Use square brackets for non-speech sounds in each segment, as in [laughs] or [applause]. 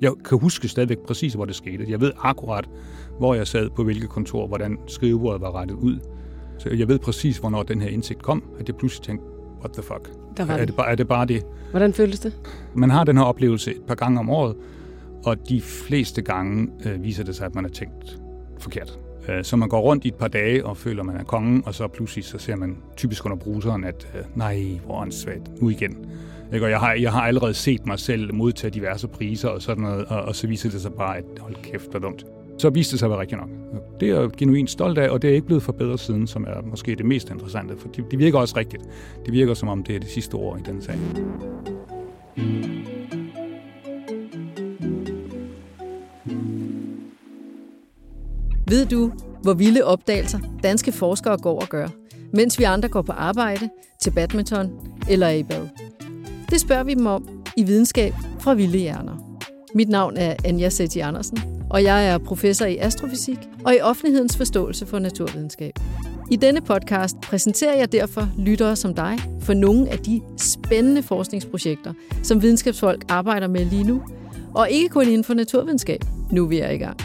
Jeg kan huske stadigvæk præcis, hvor det skete. Jeg ved akkurat, hvor jeg sad på hvilket kontor, hvordan skrivebordet var rettet ud. Så jeg ved præcis, hvornår den her indsigt kom, at jeg pludselig tænkte, what the fuck? Der var er, det bare, er det bare det? Hvordan føltes det? Man har den her oplevelse et par gange om året, og de fleste gange øh, viser det sig, at man har tænkt forkert. Øh, så man går rundt i et par dage og føler, at man er kongen, og så pludselig så ser man typisk under bruseren, at øh, nej, hvor åndssvagt, nu igen. Ikke? Og jeg har, jeg har allerede set mig selv modtage diverse priser og sådan noget, og, og så viser det sig bare, at hold kæft, hvor dumt. Så viste det sig at være rigtigt nok. Det er jeg genuint stolt af, og det er ikke blevet forbedret siden, som er måske det mest interessante, for det, det virker også rigtigt. Det virker som om, det er det sidste ord i den sag. Ved du, hvor vilde opdagelser danske forskere går og gør, mens vi andre går på arbejde, til badminton eller i bad? Det spørger vi dem om i Videnskab fra Vilde Hjerner. Mit navn er Anja Setti Andersen, og jeg er professor i astrofysik og i offentlighedens forståelse for naturvidenskab. I denne podcast præsenterer jeg derfor lyttere som dig for nogle af de spændende forskningsprojekter, som videnskabsfolk arbejder med lige nu, og ikke kun inden for naturvidenskab. Nu er vi er i gang.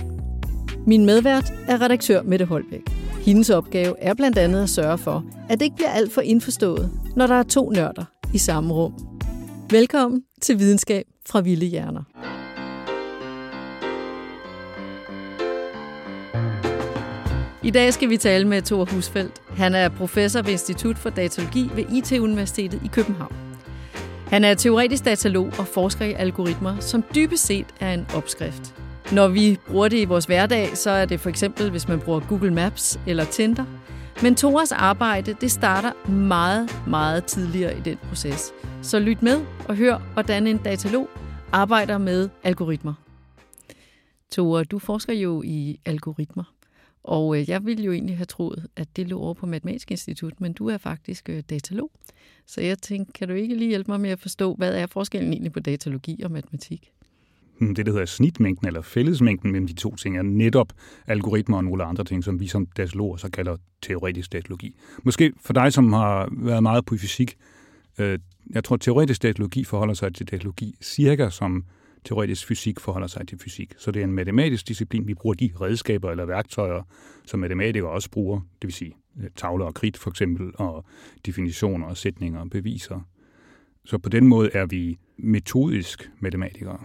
Min medvært er redaktør Mette Holbæk. Hendes opgave er blandt andet at sørge for, at det ikke bliver alt for indforstået, når der er to nørder i samme rum. Velkommen til Videnskab fra Vilde Hjerner. I dag skal vi tale med Thor Husfeldt. Han er professor ved Institut for Datalogi ved IT-universitetet i København. Han er teoretisk datalog og forsker i algoritmer, som dybest set er en opskrift. Når vi bruger det i vores hverdag, så er det for eksempel, hvis man bruger Google Maps eller Tinder. Men Toras arbejde, det starter meget, meget tidligere i den proces. Så lyt med og hør, hvordan en datalog arbejder med algoritmer. Tore, du forsker jo i algoritmer. Og øh, jeg ville jo egentlig have troet, at det lå over på Matematisk Institut, men du er faktisk øh, datalog. Så jeg tænkte, kan du ikke lige hjælpe mig med at forstå, hvad er forskellen egentlig på datalogi og matematik? Hmm, det, der hedder snitmængden eller fællesmængden mellem de to ting, er netop algoritmer og nogle andre ting, som vi som dataloger så kalder teoretisk datalogi. Måske for dig, som har været meget på fysik, øh, jeg tror, at teoretisk datalogi forholder sig til datalogi cirka som teoretisk fysik forholder sig til fysik. Så det er en matematisk disciplin. Vi bruger de redskaber eller værktøjer, som matematikere også bruger, det vil sige øh, tavler og krit for eksempel, og definitioner og sætninger og beviser. Så på den måde er vi metodisk matematikere.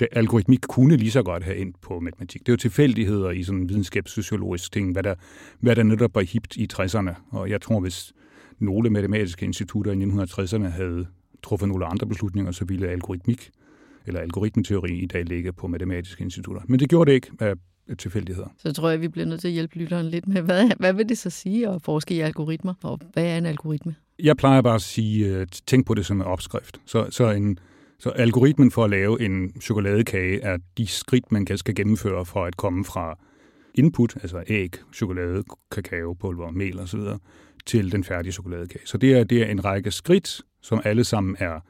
Det, algoritmik kunne lige så godt have ind på matematik. Det er jo tilfældigheder i sådan en videnskabssociologisk ting, hvad der, hvad der netop var hipt i 60'erne. Og jeg tror, hvis nogle matematiske institutter i 1960'erne havde truffet nogle andre beslutninger, så ville algoritmik eller algoritmeteori i dag ligge på matematiske institutter. Men det gjorde det ikke af tilfældigheder. Så tror jeg, vi bliver nødt til at hjælpe lytteren lidt med, hvad, hvad vil det så sige at forske i algoritmer, og hvad er en algoritme? Jeg plejer bare at sige, øh, tænk på det som en opskrift. Så, så, en, så algoritmen for at lave en chokoladekage er de skridt, man skal gennemføre for at komme fra input, altså æg, chokolade, kakao, pulver, mel osv., til den færdige chokoladekage. Så det er, det er en række skridt, som alle sammen er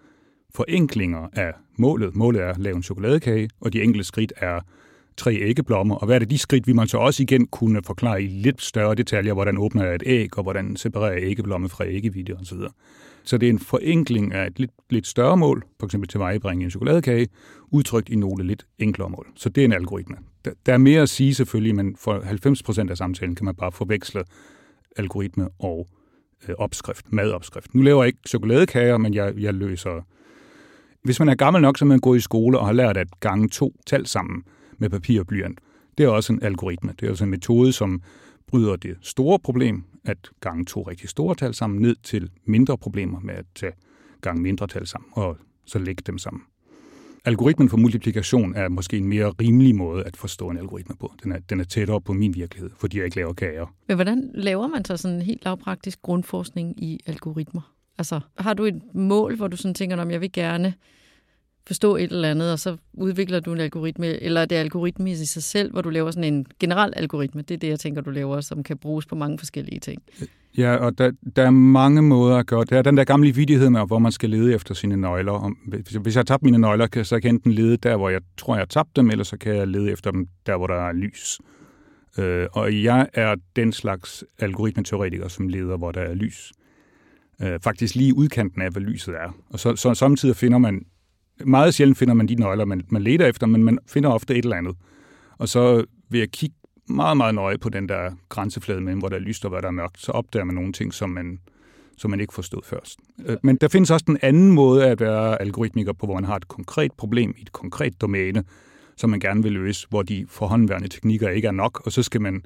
forenklinger af målet. Målet er at lave en chokoladekage, og de enkelte skridt er tre æggeblommer. Og hvad er det de skridt, vi man så også igen kunne forklare i lidt større detaljer, hvordan åbner jeg et æg, og hvordan separerer jeg æggeblomme fra æggevidde osv. Så det er en forenkling af et lidt, lidt større mål, for eksempel til vejebringe en chokoladekage, udtrykt i nogle lidt enklere mål. Så det er en algoritme. Der, der er mere at sige selvfølgelig, men for 90% af samtalen kan man bare forveksle algoritme og øh, opskrift, madopskrift. Nu laver jeg ikke chokoladekager, men jeg, jeg løser hvis man er gammel nok, så man går i skole og har lært at gange to tal sammen med papir og blyant. Det er også en algoritme. Det er også en metode, som bryder det store problem, at gange to rigtig store tal sammen, ned til mindre problemer med at tage gange mindre tal sammen, og så lægge dem sammen. Algoritmen for multiplikation er måske en mere rimelig måde at forstå en algoritme på. Den er, den er tættere på min virkelighed, fordi jeg ikke laver kager. Men hvordan laver man så sådan en helt lavpraktisk grundforskning i algoritmer? Altså, har du et mål, hvor du sådan tænker, om jeg vil gerne forstå et eller andet, og så udvikler du en algoritme, eller er det algoritme i sig selv, hvor du laver sådan en generel algoritme? Det er det, jeg tænker, du laver, som kan bruges på mange forskellige ting. Ja, og der, der er mange måder at gøre det. er den der gamle vidighed med, hvor man skal lede efter sine nøgler. Hvis jeg har tabt mine nøgler, så kan jeg enten lede der, hvor jeg tror, jeg har tabt dem, eller så kan jeg lede efter dem der, hvor der er lys. Øh, og jeg er den slags algoritmeteoretiker, som leder, hvor der er lys. Øh, faktisk lige udkanten af, hvad lyset er. Og så, så samtidig finder man meget sjældent finder man de nøgler, man, man leder efter, men man finder ofte et eller andet. Og så vil jeg kigge meget, meget nøje på den der grænseflade mellem, hvor der er lyst og hvor der er mørkt, så opdager man nogle ting, som man, som man ikke forstod først. Øh, men der findes også den anden måde at være algoritmiker på, hvor man har et konkret problem i et konkret domæne, som man gerne vil løse, hvor de forhåndværende teknikker ikke er nok, og så skal man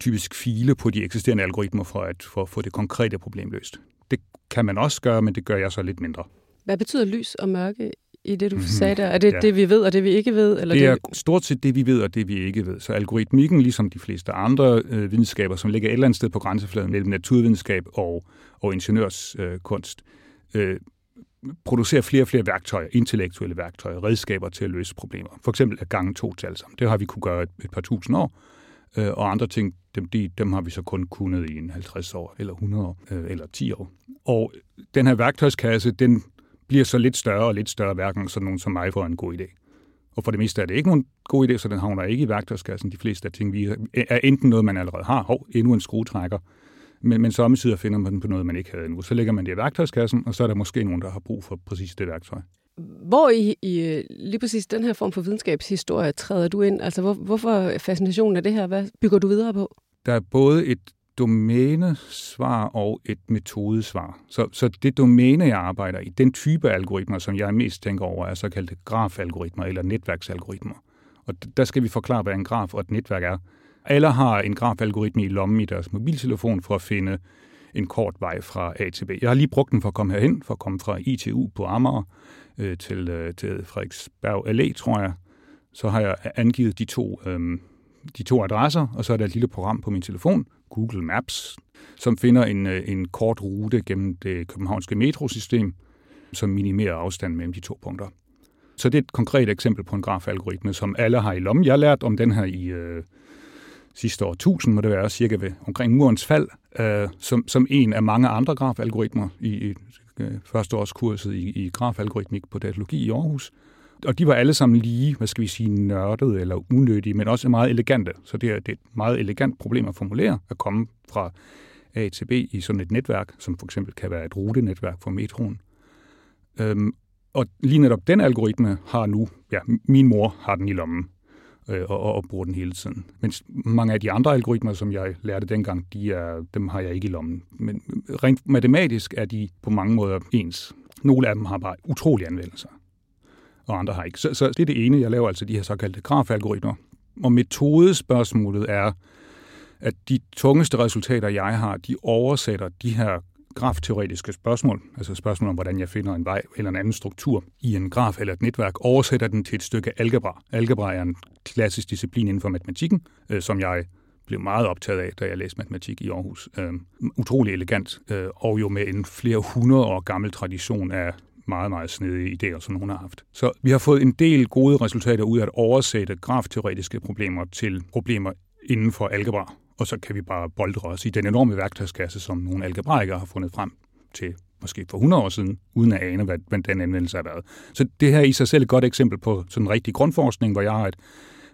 typisk file på de eksisterende algoritmer for at for at få det konkrete problem løst. Det kan man også gøre, men det gør jeg så lidt mindre. Hvad betyder lys og mørke i det, du mm-hmm. sagde der? Er det ja. det, vi ved, og det, vi ikke ved? Eller det, det er stort set det, vi ved, og det, vi ikke ved. Så algoritmikken, ligesom de fleste andre øh, videnskaber, som ligger et eller andet sted på grænsefladen mellem naturvidenskab og, og ingeniørskunst, øh, øh, producerer flere og flere værktøjer, intellektuelle værktøjer, redskaber til at løse problemer. For eksempel at gange to tal sammen. Det har vi kunne gøre et, et par tusind år, øh, og andre ting, dem, de, dem har vi så kun kunnet i en 50 år, eller 100 år, øh, eller 10 år. Og den her værktøjskasse, den bliver så lidt større og lidt større, hverken så nogen som mig får en god idé. Og for det meste er det ikke nogen god idé, så den havner ikke i værktøjskassen. De fleste af ting vi er enten noget, man allerede har. Hov, endnu en skruetrækker. Men, men samtidig finder man på noget, man ikke havde endnu. Så lægger man det i værktøjskassen, og så er der måske nogen, der har brug for præcis det værktøj. Hvor i, i lige præcis den her form for videnskabshistorie træder du ind? Altså, hvor, hvorfor fascinationen af det her? Hvad bygger du videre på? Der er både et domænesvar og et metodesvar. Så, så det domæne, jeg arbejder i, den type algoritmer, som jeg mest tænker over, er såkaldte grafalgoritmer eller netværksalgoritmer. Og der skal vi forklare, hvad en graf og et netværk er. Alle har en grafalgoritme i lommen i deres mobiltelefon for at finde en kort vej fra A til B. Jeg har lige brugt den for at komme herhen, for at komme fra ITU på Amager øh, til, øh, til Frederiksberg Allé, tror jeg. Så har jeg angivet de to, øh, de to adresser, og så er der et lille program på min telefon, Google Maps, som finder en, øh, en kort rute gennem det københavnske metrosystem, som minimerer afstanden mellem de to punkter. Så det er et konkret eksempel på en grafalgoritme, som alle har i lommen. Jeg har lært om den her i øh, sidste år 1000, må det være, cirka ved omkring murens fald, øh, som, som en af mange andre grafalgoritmer i, i øh, førsteårskurset i, i grafalgoritmik på datalogi i Aarhus. Og de var alle sammen lige, hvad skal vi sige, nørdede eller unødige, men også meget elegante. Så det er, det er et meget elegant problem at formulere, at komme fra A til B i sådan et netværk, som for eksempel kan være et rutenetværk for metroen. Øhm, og lige netop den algoritme har nu, ja, min mor har den i lommen øh, og, og bruger den hele tiden. Mens mange af de andre algoritmer, som jeg lærte dengang, de er, dem har jeg ikke i lommen. Men rent matematisk er de på mange måder ens. Nogle af dem har bare utrolige anvendelser og andre har ikke. Så, så det er det ene. Jeg laver altså de her såkaldte grafalgoritmer. Og metodespørgsmålet er, at de tungeste resultater, jeg har, de oversætter de her grafteoretiske spørgsmål, altså spørgsmål om, hvordan jeg finder en vej eller en anden struktur i en graf eller et netværk, oversætter den til et stykke algebra. Algebra er en klassisk disciplin inden for matematikken, øh, som jeg blev meget optaget af, da jeg læste matematik i Aarhus. Øh, utrolig elegant, øh, og jo med en flere hundrede år gammel tradition af meget, meget snedige idéer, som nogen har haft. Så vi har fået en del gode resultater ud af at oversætte grafteoretiske problemer til problemer inden for algebra, og så kan vi bare boldre os i den enorme værktøjskasse, som nogle algebraikere har fundet frem til måske for 100 år siden, uden at ane, hvad, hvad den anvendelse har været. Så det her er i sig selv et godt eksempel på sådan en rigtig grundforskning, hvor jeg har et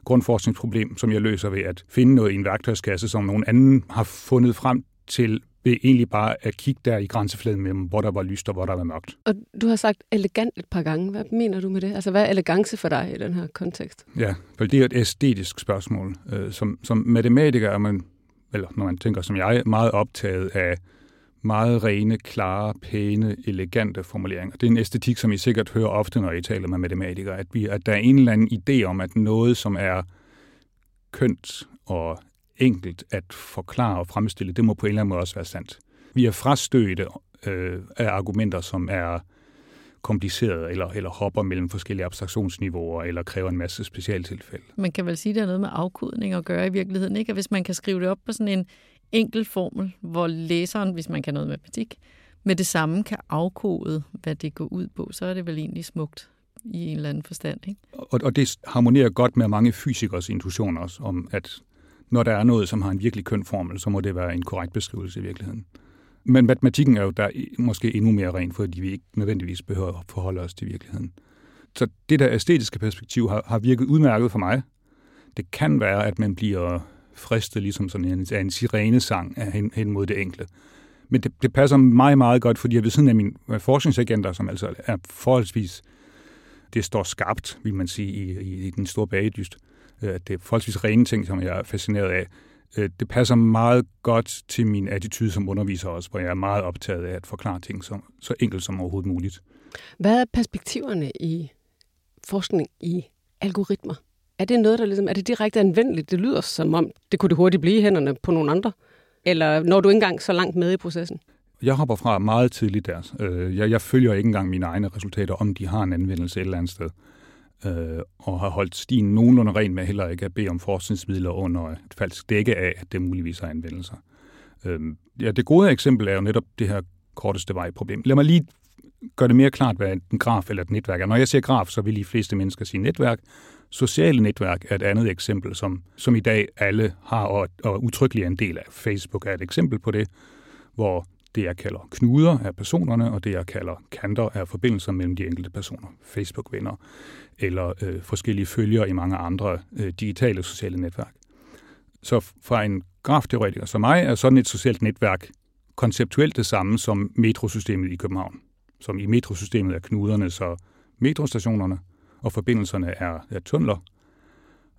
grundforskningsproblem, som jeg løser ved at finde noget i en værktøjskasse, som nogen anden har fundet frem til ved egentlig bare at kigge der i grænsefladen mellem, hvor der var lyst og hvor der var mørkt. Og du har sagt elegant et par gange. Hvad mener du med det? Altså, hvad er elegance for dig i den her kontekst? Ja, for det er et æstetisk spørgsmål. Øh, som, som matematiker er man, eller når man tænker som jeg, meget optaget af meget rene, klare, pæne, elegante formuleringer. Det er en æstetik, som I sikkert hører ofte, når I taler med matematikere, at, vi, at der er en eller anden idé om, at noget, som er kønt og enkelt at forklare og fremstille, det må på en eller anden måde også være sandt. Vi er frastødte øh, af argumenter, som er komplicerede eller, eller hopper mellem forskellige abstraktionsniveauer eller kræver en masse specialtilfælde. Man kan vel sige, at det er noget med afkodning at gøre i virkeligheden, ikke? At hvis man kan skrive det op på sådan en enkel formel, hvor læseren, hvis man kan noget matematik, med det samme kan afkode, hvad det går ud på, så er det vel egentlig smukt i en eller anden forstand. Ikke? Og, og det harmonerer godt med mange fysikers intuitioner også, om at når der er noget, som har en virkelig køn formel, så må det være en korrekt beskrivelse i virkeligheden. Men matematikken er jo der måske endnu mere ren, fordi vi ikke nødvendigvis behøver at forholde os til virkeligheden. Så det der æstetiske perspektiv har, har virket udmærket for mig. Det kan være, at man bliver fristet ligesom sådan en, af en sirenesang hen, hen mod det enkle. Men det, det passer mig meget godt, fordi jeg ved siden af mine øh, forskningsagenter, som altså er forholdsvis det står skarpt, vil man sige, i, i, i den store bagedyst. Øh, det er forholdsvis rene ting, som jeg er fascineret af. Øh, det passer meget godt til min attitude som underviser også, hvor jeg er meget optaget af at forklare ting som, så enkelt som overhovedet muligt. Hvad er perspektiverne i forskning i algoritmer? Er det noget, der ligesom, er det direkte anvendeligt? Det lyder som om, det kunne det hurtigt blive i hænderne på nogle andre. Eller når du ikke engang så langt med i processen? Jeg hopper fra meget tidligt der. Øh, jeg, jeg følger ikke engang mine egne resultater, om de har en anvendelse et eller andet sted. Øh, og har holdt stien nogenlunde ren med heller ikke at bede om forskningsmidler under et falsk dække af, at det muligvis har anvendelser. Øh, ja, det gode eksempel er jo netop det her korteste vej-problem. Lad mig lige gøre det mere klart, hvad en graf eller et netværk er. Når jeg siger graf, så vil de fleste mennesker sige netværk. Sociale netværk er et andet eksempel, som, som i dag alle har og, og utryggeligt er en del af. Facebook er et eksempel på det, hvor det, jeg kalder knuder er personerne, og det, jeg kalder kanter er forbindelser mellem de enkelte personer. Facebook-venner eller øh, forskellige følgere i mange andre øh, digitale sociale netværk. Så fra en grafteoretiker som mig er sådan et socialt netværk konceptuelt det samme som metrosystemet i København. Som i metrosystemet er knuderne så metrostationerne, og forbindelserne er, er tunneler.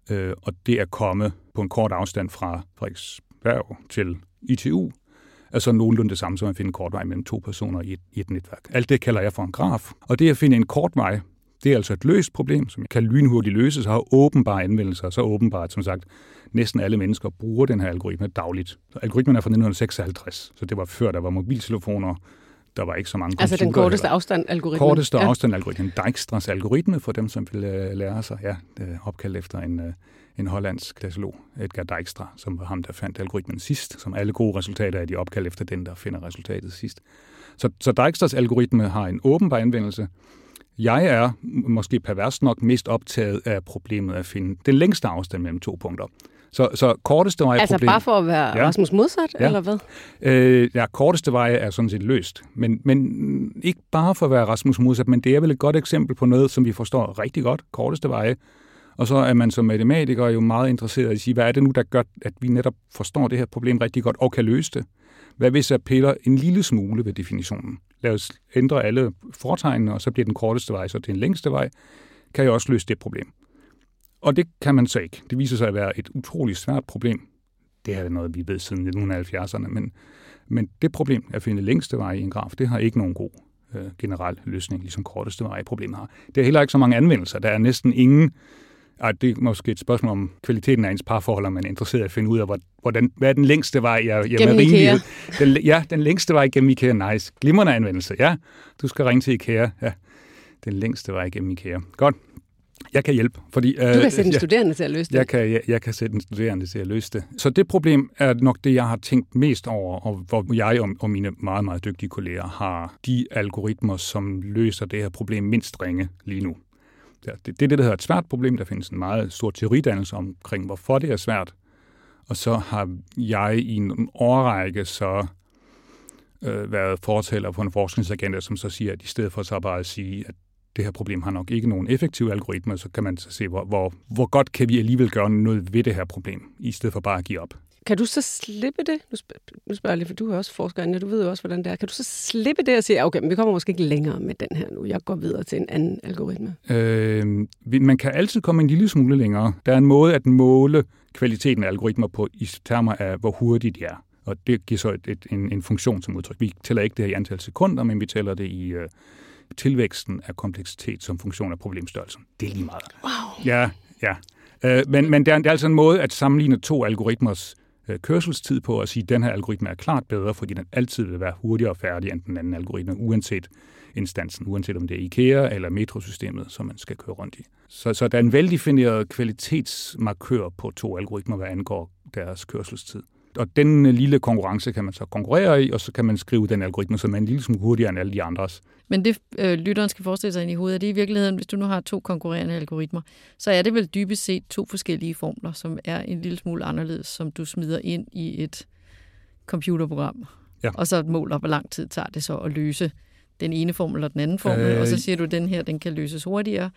Øh, og det er komme på en kort afstand fra Frederiksberg til ITU, er så nogenlunde det samme som at finde en kort vej mellem to personer i et, i et netværk. Alt det kalder jeg for en graf. Og det at finde en kort vej, det er altså et løst problem, som kan lynhurtigt løses og har åbenbare anvendelser. Så åbenbart, som sagt, næsten alle mennesker bruger den her algoritme dagligt. Så algoritmen er fra 1956, så det var før der var mobiltelefoner, der var ikke så mange Altså den korteste afstand algoritme. Korteste ja. afstand algoritme. Dijkstras algoritme, for dem, som vil øh, lære sig. Ja, er opkaldt efter en, øh, en hollandsk klasselog, Edgar Dijkstra, som var ham, der fandt algoritmen sidst. Som alle gode resultater er de opkaldt efter den, der finder resultatet sidst. Så, så Dijkstras algoritme har en åbenbar anvendelse. Jeg er, måske pervers nok, mest optaget af problemet at finde den længste afstand mellem to punkter. Så, så korteste vej Altså problem, bare for at være ja. Rasmus modsat, ja. eller hvad? Øh, ja, korteste vej er sådan set løst. Men, men ikke bare for at være Rasmus modsat, men det er vel et godt eksempel på noget, som vi forstår rigtig godt. Korteste veje. Og så er man som matematiker jo meget interesseret i at sige, hvad er det nu, der gør, at vi netop forstår det her problem rigtig godt og kan løse det? Hvad hvis jeg piller en lille smule ved definitionen? Lad os ændre alle fortegnene, og så bliver den korteste vej så til den længste vej. Kan jeg også løse det problem? Og det kan man så ikke. Det viser sig at være et utroligt svært problem. Det er noget, vi ved siden 1970'erne, men, men det problem at finde længste vej i en graf, det har ikke nogen god øh, generel løsning, ligesom korteste vej problemet har. Det er heller ikke så mange anvendelser. Der er næsten ingen og det er måske et spørgsmål om kvaliteten af ens parforhold, om man er interesseret i at finde ud af, hvordan, hvad er den længste vej, jeg, jeg gennem IKEA. Den, ja, den længste vej gennem IKEA. Nice. Glimrende anvendelse. Ja, du skal ringe til IKEA. Ja, den længste vej gennem IKEA. Godt. Jeg kan hjælpe. Fordi, du kan øh, sætte en studerende til at løse det. Jeg kan, jeg, jeg kan sætte en studerende til at løse det. Så det problem er nok det, jeg har tænkt mest over, og hvor jeg og, og mine meget, meget dygtige kolleger har de algoritmer, som løser det her problem mindst ringe lige nu. Ja, det, det er det, der hedder et svært problem. Der findes en meget stor teoridannelse omkring, hvorfor det er svært. Og så har jeg i en årrække så øh, været fortaler på en forskningsagenda, som så siger, at i stedet for så bare at sige, at det her problem har nok ikke nogen effektive algoritmer, så kan man så se, hvor, hvor, hvor godt kan vi alligevel gøre noget ved det her problem, i stedet for bare at give op. Kan du så slippe det? Nu spørger, nu spørger jeg lige, for du er også forsker, Anja, du ved jo også, hvordan det er. Kan du så slippe det og sige, okay, men vi kommer måske ikke længere med den her nu, jeg går videre til en anden algoritme? Øh, man kan altid komme en lille smule længere. Der er en måde at måle kvaliteten af algoritmer på i termer af, hvor hurtigt de er. Og det giver så et, et, en, en funktion som udtryk. Vi tæller ikke det her i antal sekunder, men vi tæller det i øh, tilvæksten af kompleksitet som funktion af problemstørrelsen. Det er lige meget. Wow. Ja, ja. Øh, men, men det er, det er altså en måde at sammenligne to algoritmers øh, Øh, kørselstid på at sige, at den her algoritme er klart bedre, fordi den altid vil være hurtigere færdig end den anden algoritme, uanset instansen, uanset om det er IKEA eller metrosystemet, som man skal køre rundt i. Så, så der er en veldefineret kvalitetsmarkør på to algoritmer, hvad angår deres kørselstid. Og den øh, lille konkurrence kan man så konkurrere i, og så kan man skrive den algoritme, som er en lille smule hurtigere end alle de andres. Men det øh, lytteren skal forestille sig ind i hovedet, er det i virkeligheden, hvis du nu har to konkurrerende algoritmer, så er det vel dybest set to forskellige formler, som er en lille smule anderledes, som du smider ind i et computerprogram. Ja. Og så måler, hvor lang tid tager det så at løse den ene formel og den anden formel, øh, og så siger du, at den her den kan løses hurtigere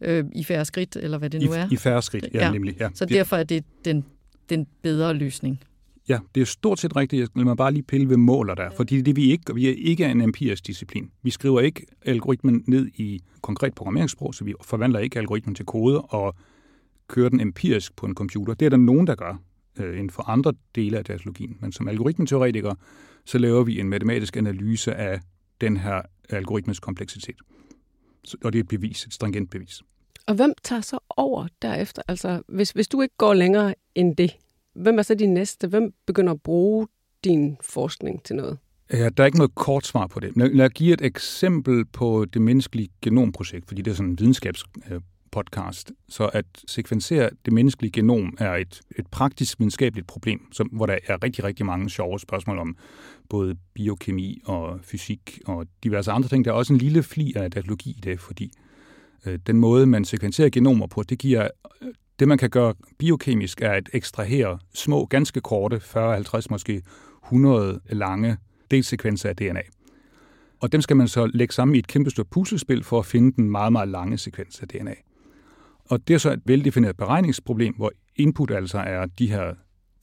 øh, i færre skridt, eller hvad det nu i, er. I færre skridt, ja, ja. nemlig. Ja. Så derfor er det den, den bedre løsning. Ja, det er stort set rigtigt. Jeg mig bare lige pille ved måler der, fordi det vi ikke, vi er ikke en empirisk disciplin. Vi skriver ikke algoritmen ned i konkret programmeringssprog, så vi forvandler ikke algoritmen til kode og kører den empirisk på en computer. Det er der nogen, der gør øh, inden for andre dele af datalogien. Men som algoritmeteoretiker, så laver vi en matematisk analyse af den her algoritmes kompleksitet. Og det er et bevis, et stringent bevis. Og hvem tager så over derefter? Altså, hvis, hvis du ikke går længere end det, hvem er så de næste? Hvem begynder at bruge din forskning til noget? Ja, der er ikke noget kort svar på det. Lad mig give et eksempel på det menneskelige genomprojekt, fordi det er sådan en videnskabspodcast. Øh, så at sekvensere det menneskelige genom er et, et praktisk videnskabeligt problem, som, hvor der er rigtig, rigtig mange sjove spørgsmål om både biokemi og fysik og diverse andre ting. Der er også en lille fli af datalogi i det, fordi øh, den måde, man sekvenserer genomer på, det giver det, man kan gøre biokemisk, er at ekstrahere små, ganske korte, 40, 50, måske 100 lange delsekvenser af DNA. Og dem skal man så lægge sammen i et kæmpe stort puslespil for at finde den meget, meget lange sekvens af DNA. Og det er så et veldefineret beregningsproblem, hvor input altså er de her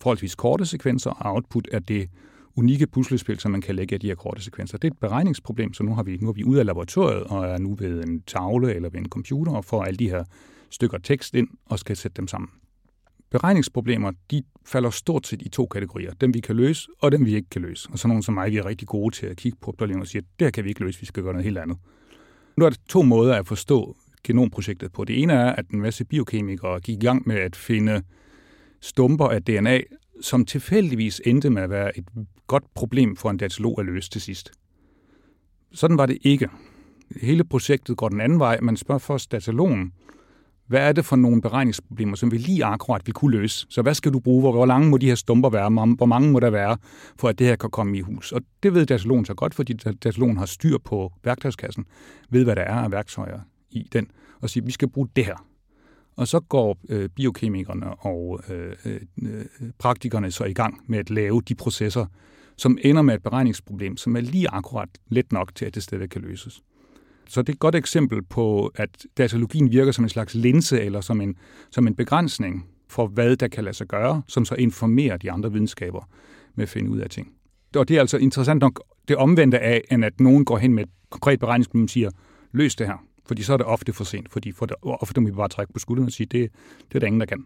forholdsvis korte sekvenser, og output er det unikke puslespil, som man kan lægge af de her korte sekvenser. Det er et beregningsproblem, så nu har vi, nu er vi ude af laboratoriet og er nu ved en tavle eller ved en computer og får alle de her stykker tekst ind og skal sætte dem sammen. Beregningsproblemer, de falder stort set i to kategorier. Dem vi kan løse, og dem vi ikke kan løse. Og så nogle som mig, vi er rigtig gode til at kigge på problemer og sige, at det her kan vi ikke løse, vi skal gøre noget helt andet. Nu er der to måder at forstå genomprojektet på. Det ene er, at en masse biokemikere gik i gang med at finde stumper af DNA, som tilfældigvis endte med at være et godt problem for en datalog at løse til sidst. Sådan var det ikke. Hele projektet går den anden vej. Man spørger først datalogen, hvad er det for nogle beregningsproblemer, som vi lige akkurat vil kunne løse? Så hvad skal du bruge? Hvor lange må de her stumper være? Hvor mange må der være, for at det her kan komme i hus? Og det ved datalogen så godt, fordi datalogen har styr på værktøjskassen, ved hvad der er af værktøjer i den, og siger, vi skal bruge det her. Og så går øh, biokemikerne og øh, øh, praktikerne så i gang med at lave de processer, som ender med et beregningsproblem, som er lige akkurat let nok til, at det stadig kan løses. Så det er et godt eksempel på, at datalogien virker som en slags linse eller som en, som en begrænsning for, hvad der kan lade sig gøre, som så informerer de andre videnskaber med at finde ud af ting. Og det er altså interessant nok det omvendte af, end at nogen går hen med et konkret beregningsproblem og siger, løs det her. Fordi så er det ofte for sent, fordi for det, ofte må vi bare trække på skulderen og sige, det, det er der ingen, der kan.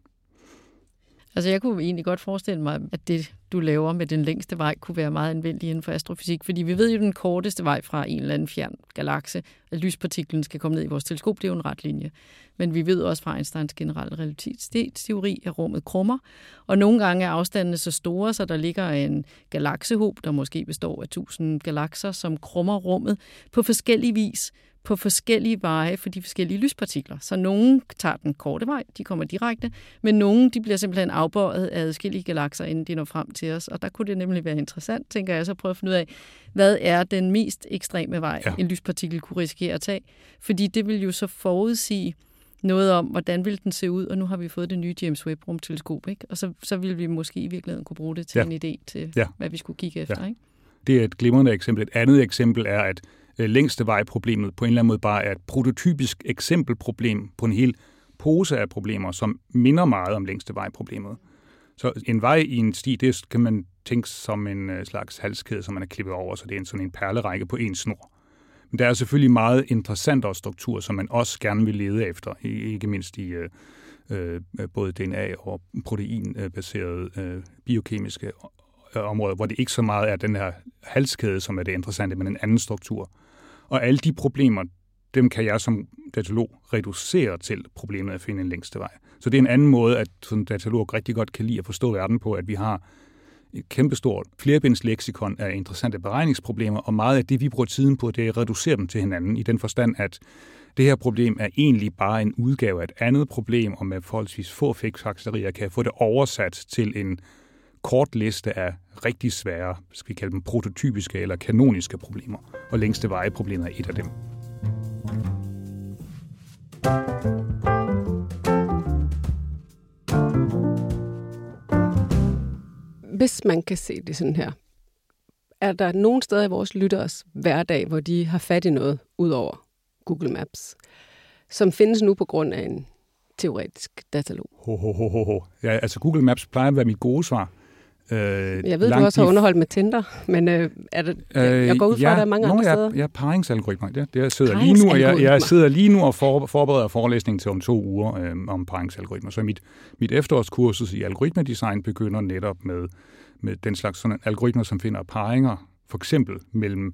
Altså jeg kunne egentlig godt forestille mig, at det, du laver med den længste vej, kunne være meget anvendeligt inden for astrofysik. Fordi vi ved jo, at den korteste vej fra en eller anden fjern galakse, at lyspartiklen skal komme ned i vores teleskop, det er jo en ret linje. Men vi ved også fra Einsteins generelle relativitetsteori, at rummet krummer. Og nogle gange er afstandene så store, så der ligger en galaksehob, der måske består af tusind galakser, som krummer rummet på forskellige vis på forskellige veje for de forskellige lyspartikler. Så nogle tager den korte vej, de kommer direkte, men nogle de bliver simpelthen afbøjet af adskillige galakser, inden de når frem til os. Og der kunne det nemlig være interessant, tænker jeg, så prøve at finde ud af, hvad er den mest ekstreme vej, ja. en lyspartikel kunne risikere at tage. Fordi det vil jo så forudsige noget om, hvordan vil den se ud, og nu har vi fået det nye James Webb rumteleskop, ikke? og så, så vil vi måske i virkeligheden kunne bruge det til ja. en idé til, ja. hvad vi skulle kigge efter. Ja. Ikke? Det er et glimrende eksempel. Et andet eksempel er, at Øh, længste vej-problemet på en eller anden måde bare er et prototypisk eksempelproblem på en hel pose af problemer, som minder meget om længste vej-problemet. Så en vej i en sti, det kan man tænke som en øh, slags halskæde, som man er klippet over, så det er en sådan en perlerække på en snor. Men der er selvfølgelig meget interessantere struktur, som man også gerne vil lede efter, ikke mindst i øh, øh både DNA- og proteinbaserede øh, biokemiske øh, områder, hvor det ikke så meget er den her halskæde, som er det interessante, men en anden struktur. Og alle de problemer, dem kan jeg som datalog reducere til problemet at finde en længste vej. Så det er en anden måde, at som datalog rigtig godt kan lide at forstå verden på, at vi har et kæmpestort flerbindsleksikon af interessante beregningsproblemer, og meget af det, vi bruger tiden på, det er at reducere dem til hinanden, i den forstand, at det her problem er egentlig bare en udgave af et andet problem, og med forholdsvis få fiksfakserier kan få det oversat til en kort liste af rigtig svære, skal vi kalde dem prototypiske eller kanoniske problemer, og længste vejeproblemet er et af dem. Hvis man kan se det sådan her, er der nogen steder i vores lytteres hverdag, hvor de har fat i noget ud over Google Maps, som findes nu på grund af en teoretisk datalog? Ho, ho, ho, ho. Ja, altså Google Maps plejer at være mit gode svar. Øh, jeg ved, du også har underholdt med Tinder, men øh, er det, øh, jeg går ud fra, ja, at der er mange andre jeg, steder. Ja, paringsalgoritmer. Det, det jeg sidder lige nu, og jeg, jeg sidder lige nu og for, forbereder forelæsning til om to uger øh, om paringsalgoritmer. Så mit, mit efterårskursus i algoritmedesign begynder netop med, med den slags sådan algoritmer, som finder paringer, for eksempel mellem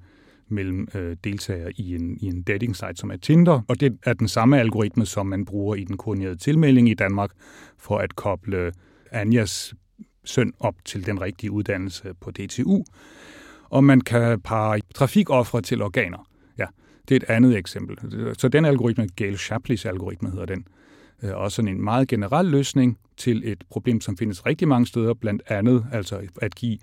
mellem øh, deltagere i en, i en dating site, som er Tinder, og det er den samme algoritme, som man bruger i den koordinerede tilmelding i Danmark for at koble Anjas søn op til den rigtige uddannelse på DTU. Og man kan pare trafikoffre til organer. Ja, det er et andet eksempel. Så den algoritme, Gale Shapleys algoritme hedder den, er også sådan en meget generel løsning til et problem, som findes rigtig mange steder, blandt andet altså at give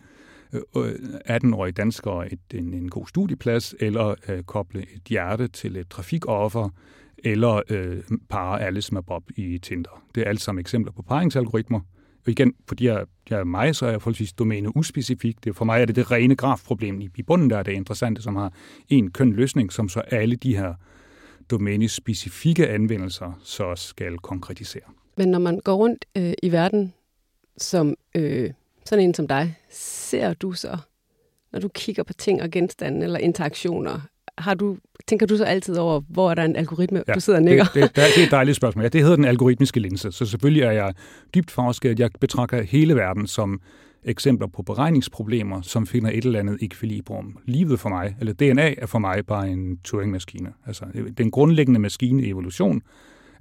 øh, 18-årige danskere et, en, en god studieplads, eller øh, koble et hjerte til et trafikoffer, eller øh, pare alle som er Bob i Tinder. Det er alt sammen eksempler på paringsalgoritmer, og igen, fordi jeg, jeg er mig, så er jeg forholdsvis domæne uspecifik. Det, for mig er det det rene grafproblem i, i bunden, der er det interessante, som har en køn løsning, som så alle de her domænespecifikke anvendelser så skal konkretisere. Men når man går rundt øh, i verden som øh, sådan en som dig, ser du så, når du kigger på ting og genstande eller interaktioner, har du, tænker du så altid over, hvor er der en algoritme, ja, du sidder og nikker? Det, det, det er et dejligt spørgsmål. Ja, det hedder den algoritmiske linse, så selvfølgelig er jeg dybt forsket. Jeg betragter hele verden som eksempler på beregningsproblemer, som finder et eller andet ekvilibrum. Livet for mig, eller DNA er for mig bare en Turing-maskine. Altså, det er en grundlæggende maskine i evolution,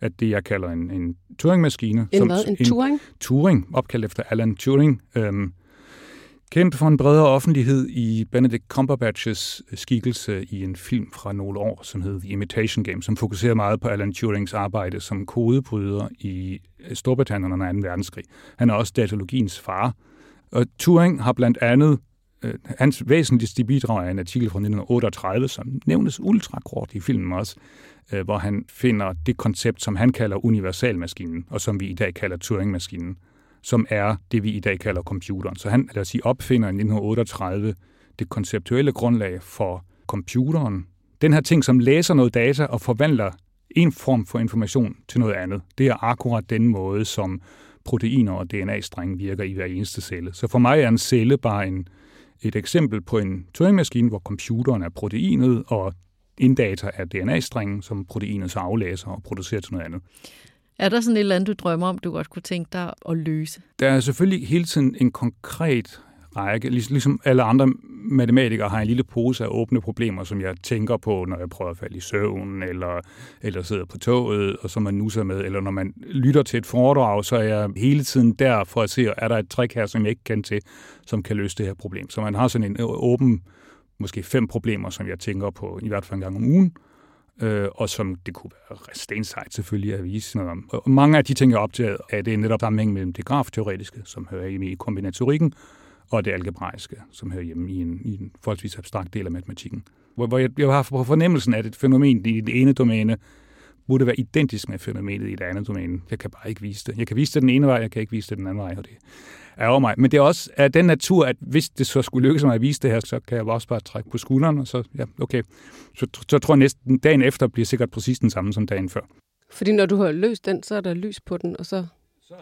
at det, jeg kalder en, en Turing-maskine. En som, hvad? En Turing? En Turing, opkaldt efter Alan Turing. Øhm, kendt for en bredere offentlighed i Benedict Cumberbatches skikkelse i en film fra nogle år, som hedder The Imitation Game, som fokuserer meget på Alan Turings arbejde som kodebryder i øh, Storbritannien under 2. verdenskrig. Han er også datalogiens far. Og Turing har blandt andet øh, hans væsentligste bidrag er en artikel fra 1938, som nævnes ultrakort i filmen også, øh, hvor han finder det koncept, som han kalder universalmaskinen, og som vi i dag kalder Turing-maskinen som er det, vi i dag kalder computeren. Så han, lad os sige, opfinder i 1938 det konceptuelle grundlag for computeren. Den her ting, som læser noget data og forvandler en form for information til noget andet. Det er akkurat den måde, som proteiner og DNA-strenge virker i hver eneste celle. Så for mig er en celle bare en, et eksempel på en Turing-maskine, hvor computeren er proteinet, og inddata er DNA-strengen, som proteinet så aflæser og producerer til noget andet. Er der sådan et eller andet, du drømmer om, du godt kunne tænke dig at løse? Der er selvfølgelig hele tiden en konkret række. Ligesom alle andre matematikere har en lille pose af åbne problemer, som jeg tænker på, når jeg prøver at falde i søvn, eller, eller sidder på toget, og som man nusser med, eller når man lytter til et foredrag, så er jeg hele tiden der for at se, er der et trick her, som jeg ikke kan til, som kan løse det her problem. Så man har sådan en øh, åben, måske fem problemer, som jeg tænker på i hvert fald en gang om ugen, øh, og som det kunne være stensejt selvfølgelig at vise noget om. Og mange af de ting, jeg optaget er det er netop sammenhæng mellem det grafteoretiske, som hører hjemme i kombinatorikken, og det algebraiske, som hører hjemme i en, i en forholdsvis abstrakt del af matematikken. Hvor, hvor jeg, jeg har på fornemmelsen, at et fænomen i det ene domæne burde være identisk med fænomenet i det andet domæne. Jeg kan bare ikke vise det. Jeg kan vise det den ene vej, jeg kan ikke vise det den anden vej, og det ærger mig. Men det er også af den natur, at hvis det så skulle lykkes mig at vise det her, så kan jeg også bare trække på skulderen, og så, ja, okay. Så, så tror jeg næsten, dagen efter bliver sikkert præcis den samme som dagen før. Fordi når du har løst den, så er der lys på den, og så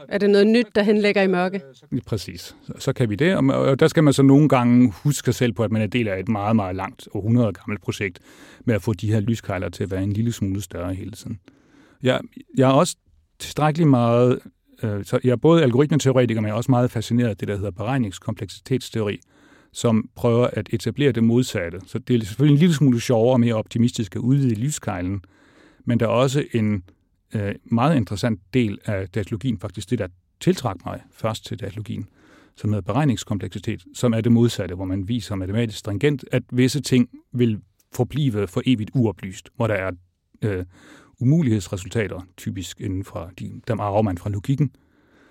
er det noget nyt, der henlægger i mørke? Præcis. Så, kan vi det. Og der skal man så nogle gange huske sig selv på, at man er del af et meget, meget langt og 100 gammelt projekt med at få de her lyskejler til at være en lille smule større hele tiden. Jeg, jeg er også tilstrækkeligt meget Øh, så jeg er både algoritmeteoretiker, men jeg er også meget fascineret af det, der hedder beregningskompleksitetsteori, som prøver at etablere det modsatte. Så det er selvfølgelig en lille smule sjovere og mere optimistisk at udvide livskejlen, men der er også en øh, meget interessant del af datalogien, faktisk det, der tiltrak mig først til datalogien, som hedder beregningskompleksitet, som er det modsatte, hvor man viser matematisk stringent, at visse ting vil forblive for evigt uoplyst, hvor der er øh, umulighedsresultater, typisk inden for de, dem arver man fra logikken,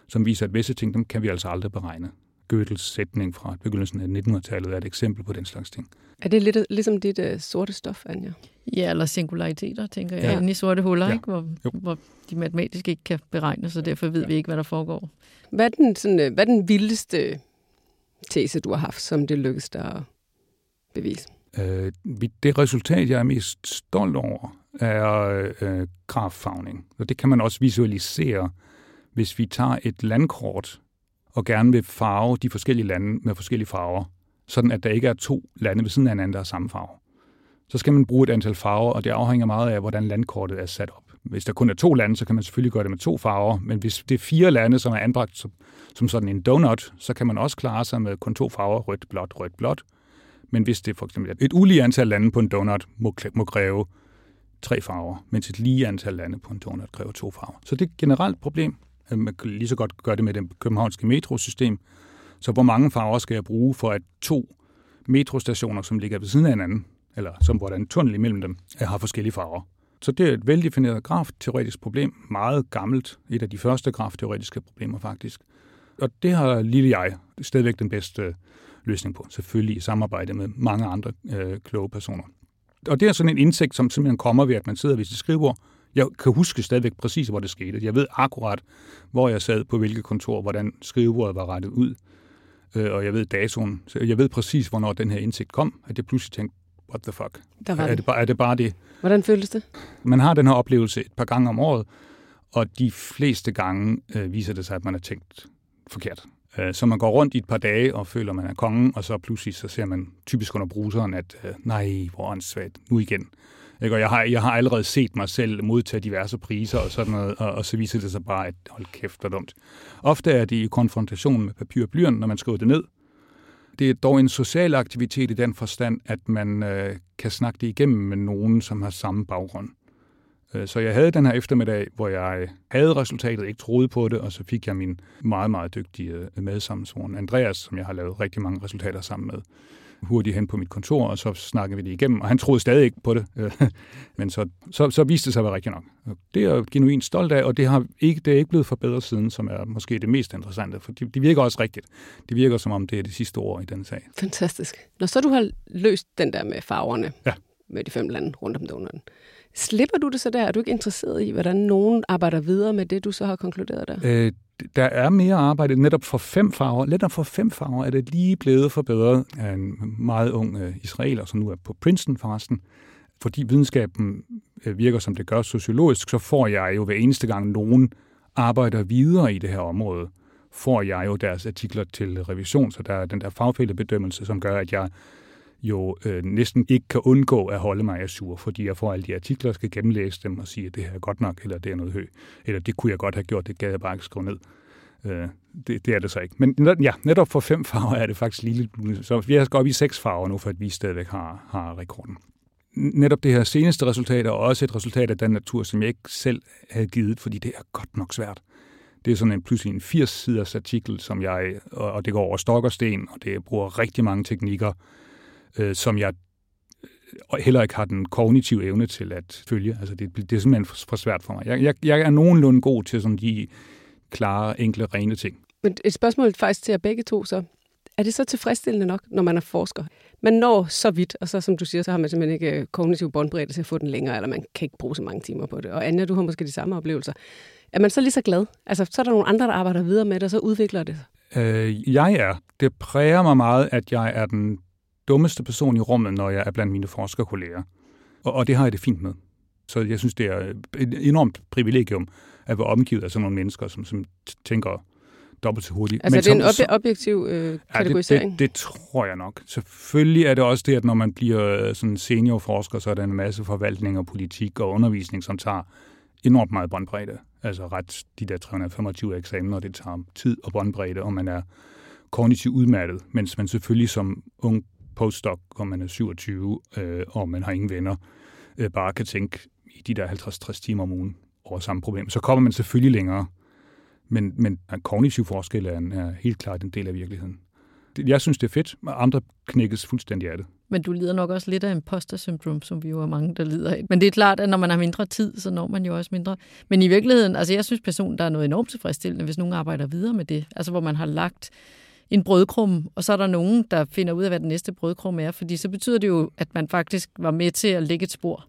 som viser, at visse ting, dem kan vi altså aldrig beregne. Goethes sætning fra begyndelsen af 1900-tallet er et eksempel på den slags ting. Er det lidt ligesom dit uh, sorte stof, Anja? Ja, eller singulariteter, tænker jeg, ja. inde i sorte huller, ja. ikke? Hvor, hvor de matematisk ikke kan beregnes, så derfor ved ja. vi ikke, hvad der foregår. Hvad er den, sådan, øh, hvad er den vildeste tese, du har haft, som det lykkedes dig at bevise? Øh, det resultat, jeg er mest stolt over, er øh, graffagning. Og det kan man også visualisere, hvis vi tager et landkort og gerne vil farve de forskellige lande med forskellige farver, sådan at der ikke er to lande ved siden af hinanden, der har samme farve. Så skal man bruge et antal farver, og det afhænger meget af, hvordan landkortet er sat op. Hvis der kun er to lande, så kan man selvfølgelig gøre det med to farver, men hvis det er fire lande, som er anbragt som, som sådan en donut, så kan man også klare sig med kun to farver, rødt, blåt, rødt, blåt. Men hvis det for eksempel er et ulige antal lande på en donut, må, må kræve tre farver, mens et lige antal lande på en donut kræver to farver. Så det er et generelt problem. Man kan lige så godt gøre det med det københavnske metrosystem. Så hvor mange farver skal jeg bruge for at to metrostationer, som ligger ved siden af hinanden, eller som hvor der er en tunnel imellem dem, har forskellige farver. Så det er et veldefineret grafteoretisk problem, meget gammelt, et af de første grafteoretiske problemer faktisk. Og det har lille jeg stadigvæk den bedste øh, løsning på, selvfølgelig i samarbejde med mange andre øh, kloge personer. Og det er sådan en indsigt, som simpelthen kommer ved, at man sidder ved sit skrivebord. Jeg kan huske stadigvæk præcis, hvor det skete. Jeg ved akkurat, hvor jeg sad på hvilket kontor, hvordan skrivebordet var rettet ud, øh, og jeg ved datoen. Så jeg ved præcis, hvornår den her indsigt kom, at jeg pludselig tænkte, what the fuck? Der var er, det bare, er det bare det? Hvordan føltes det? Man har den her oplevelse et par gange om året, og de fleste gange øh, viser det sig, at man har tænkt forkert. Øh, så man går rundt i et par dage og føler, at man er kongen, og så pludselig så ser man typisk under bruseren, at øh, nej, hvor åndssvagt, nu igen. Ikke? Og jeg har, jeg har allerede set mig selv modtage diverse priser og sådan noget, og, og så viser det sig bare, at hold kæft, hvor dumt. Ofte er det i konfrontation med papir og blyant, når man skriver det ned. Det er dog en social aktivitet i den forstand, at man øh, kan snakke det igennem med nogen, som har samme baggrund. Øh, så jeg havde den her eftermiddag, hvor jeg havde resultatet, ikke troede på det, og så fik jeg min meget, meget dygtige øh, medsammensvoren Andreas, som jeg har lavet rigtig mange resultater sammen med, hurtigt hen på mit kontor, og så snakkede vi det igennem, og han troede stadig ikke på det, [laughs] men så, så, så viste det sig at være rigtig nok. Det er jeg genuint stolt af, og det, har ikke, det er ikke blevet forbedret siden, som er måske det mest interessante, for det, de virker også rigtigt. Det virker som om, det er det sidste ord i den sag. Fantastisk. Når så du har løst den der med farverne, ja. med de fem lande rundt om donutten, Slipper du det så der? Er du ikke interesseret i, hvordan nogen arbejder videre med det, du så har konkluderet der? Øh, der er mere arbejde netop for fem farver. Netop for fem farver er det lige blevet forbedret af en meget ung øh, israeler, som nu er på Princeton forresten. Fordi videnskaben øh, virker, som det gør sociologisk, så får jeg jo hver eneste gang nogen arbejder videre i det her område, får jeg jo deres artikler til revision, så der er den der fagfældebedømmelse, som gør, at jeg jo øh, næsten ikke kan undgå at holde mig sur, fordi jeg får alle de artikler, skal gennemlæse dem og sige, at det her er godt nok, eller det er noget højt, eller det kunne jeg godt have gjort, det gad jeg bare ikke skrive ned. Øh, det, det er det så ikke. Men ja, netop for fem [laughs] farver er det faktisk lige lidt Så vi skal op i seks farver nu, for at vi stadigvæk har, har rekorden. Netop det her seneste resultat er også et resultat af den natur, som jeg ikke selv havde givet, fordi det er godt nok svært. Det er sådan en pludselig en 80-siders artikel, som jeg, og det går over stok og sten, og det bruger rigtig mange teknikker, øh, som jeg øh, heller ikke har den kognitive evne til at følge. Altså det, det er simpelthen for, for svært for mig. Jeg, jeg, jeg er nogenlunde god til sådan de klare, enkle, rene ting. Men et spørgsmål faktisk til jer begge to så. Er det så tilfredsstillende nok, når man er forsker? Man når så vidt, og så som du siger, så har man simpelthen ikke øh, kognitiv båndbredde til at få den længere, eller man kan ikke bruge så mange timer på det. Og Anja, du har måske de samme oplevelser. Er man så lige så glad? Altså, så er der nogle andre, der arbejder videre med det, og så udvikler det øh, Jeg er. Det præger mig meget, at jeg er den dummeste person i rummet, når jeg er blandt mine forskerkolleger. Og, og det har jeg det fint med. Så jeg synes, det er et enormt privilegium at være omgivet af sådan nogle mennesker, som, som tænker dobbelt så hurtigt. Altså Men det er som, en ob- objektiv øh, kategorisering? Ja, det, det, det tror jeg nok. Selvfølgelig er det også det, at når man bliver øh, sådan seniorforsker, så er der en masse forvaltning og politik og undervisning, som tager enormt meget båndbredde. Altså ret de der 325 eksamener, det tager tid og båndbredde, og man er kognitivt udmattet, mens man selvfølgelig som ung postdoc, og man er 27, øh, og man har ingen venner, øh, bare kan tænke i de der 50-60 timer om ugen over samme problem. Så kommer man selvfølgelig længere, men, men en kognitiv forskel er, en, er helt klart en del af virkeligheden. Jeg synes, det er fedt, og andre knækkes fuldstændig af det. Men du lider nok også lidt af imposter syndrom, som vi jo er mange, der lider af. Men det er klart, at når man har mindre tid, så når man jo også mindre. Men i virkeligheden, altså jeg synes personen, der er noget enormt tilfredsstillende, hvis nogen arbejder videre med det. Altså hvor man har lagt en brødkrum, og så er der nogen, der finder ud af, hvad den næste brødkrum er, fordi så betyder det jo, at man faktisk var med til at lægge et spor.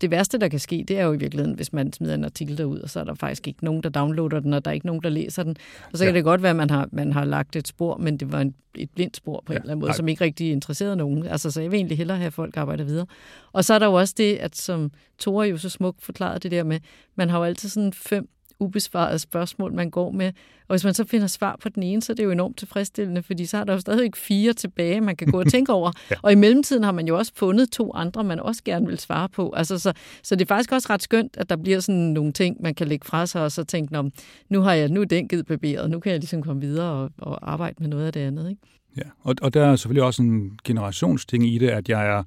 Det værste, der kan ske, det er jo i virkeligheden, hvis man smider en artikel derud, og så er der faktisk ikke nogen, der downloader den, og der er ikke nogen, der læser den. Og så kan ja. det godt være, at man har, man har lagt et spor, men det var en, et blindt spor på ja. en eller anden måde, Nej. som ikke rigtig interesserede nogen. Altså, så jeg vil egentlig hellere have, folk arbejder videre. Og så er der jo også det, at som Tore jo så smukt forklarede det der med, man har jo altid sådan fem ubesvarede spørgsmål, man går med. Og hvis man så finder svar på den ene, så er det jo enormt tilfredsstillende, fordi så er der jo stadig fire tilbage, man kan gå og tænke over. [laughs] ja. Og i mellemtiden har man jo også fundet to andre, man også gerne vil svare på. Altså, så, så det er faktisk også ret skønt, at der bliver sådan nogle ting, man kan lægge fra sig, og så tænke, nu har jeg nu den givet barberet, nu kan jeg ligesom komme videre og, og arbejde med noget af det andet. Ikke? Ja, og, og der er selvfølgelig også en generationsting i det, at jeg er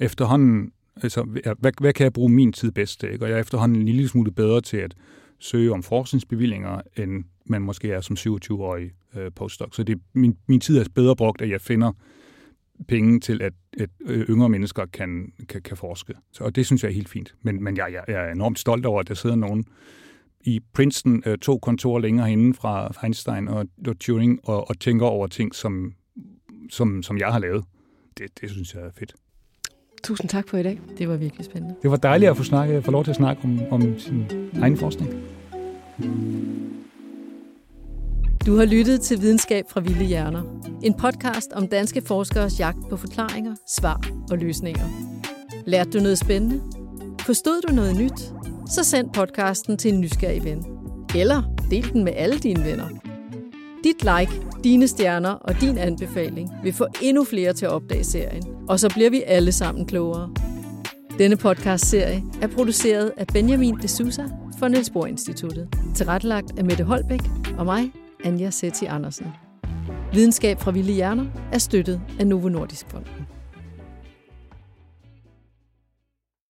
efterhånden, altså, hvad, hvad kan jeg bruge min tid bedst til? Ikke? Og jeg er efterhånden en lille smule bedre til at søge om forskningsbevillinger, end man måske er som 27-årig øh, postdoc. Så det, min, min tid er bedre brugt, at jeg finder penge til, at, at øh, yngre mennesker kan, kan, kan forske. Så, og det synes jeg er helt fint. Men, men jeg, jeg, jeg er enormt stolt over, at der sidder nogen i Princeton, øh, to kontorer længere henne fra Einstein og, og Turing, og, og tænker over ting, som, som, som jeg har lavet. Det, det synes jeg er fedt. Tusind tak for i dag. Det var virkelig spændende. Det var dejligt at få, snakke, få lov til at snakke om, om sin egen forskning. Du har lyttet til Videnskab fra Vilde Hjerner. En podcast om danske forskeres jagt på forklaringer, svar og løsninger. Lærte du noget spændende? Forstod du noget nyt? Så send podcasten til en nysgerrig ven. Eller del den med alle dine venner. Dit like, dine stjerner og din anbefaling vil få endnu flere til at opdage serien. Og så bliver vi alle sammen klogere. Denne podcast-serie er produceret af Benjamin de Sousa for Niels Bohr Instituttet. Tilrettelagt af Mette Holbæk og mig, Anja Setti Andersen. Videnskab fra Vilde Hjerner er støttet af Novo Nordisk Fonden.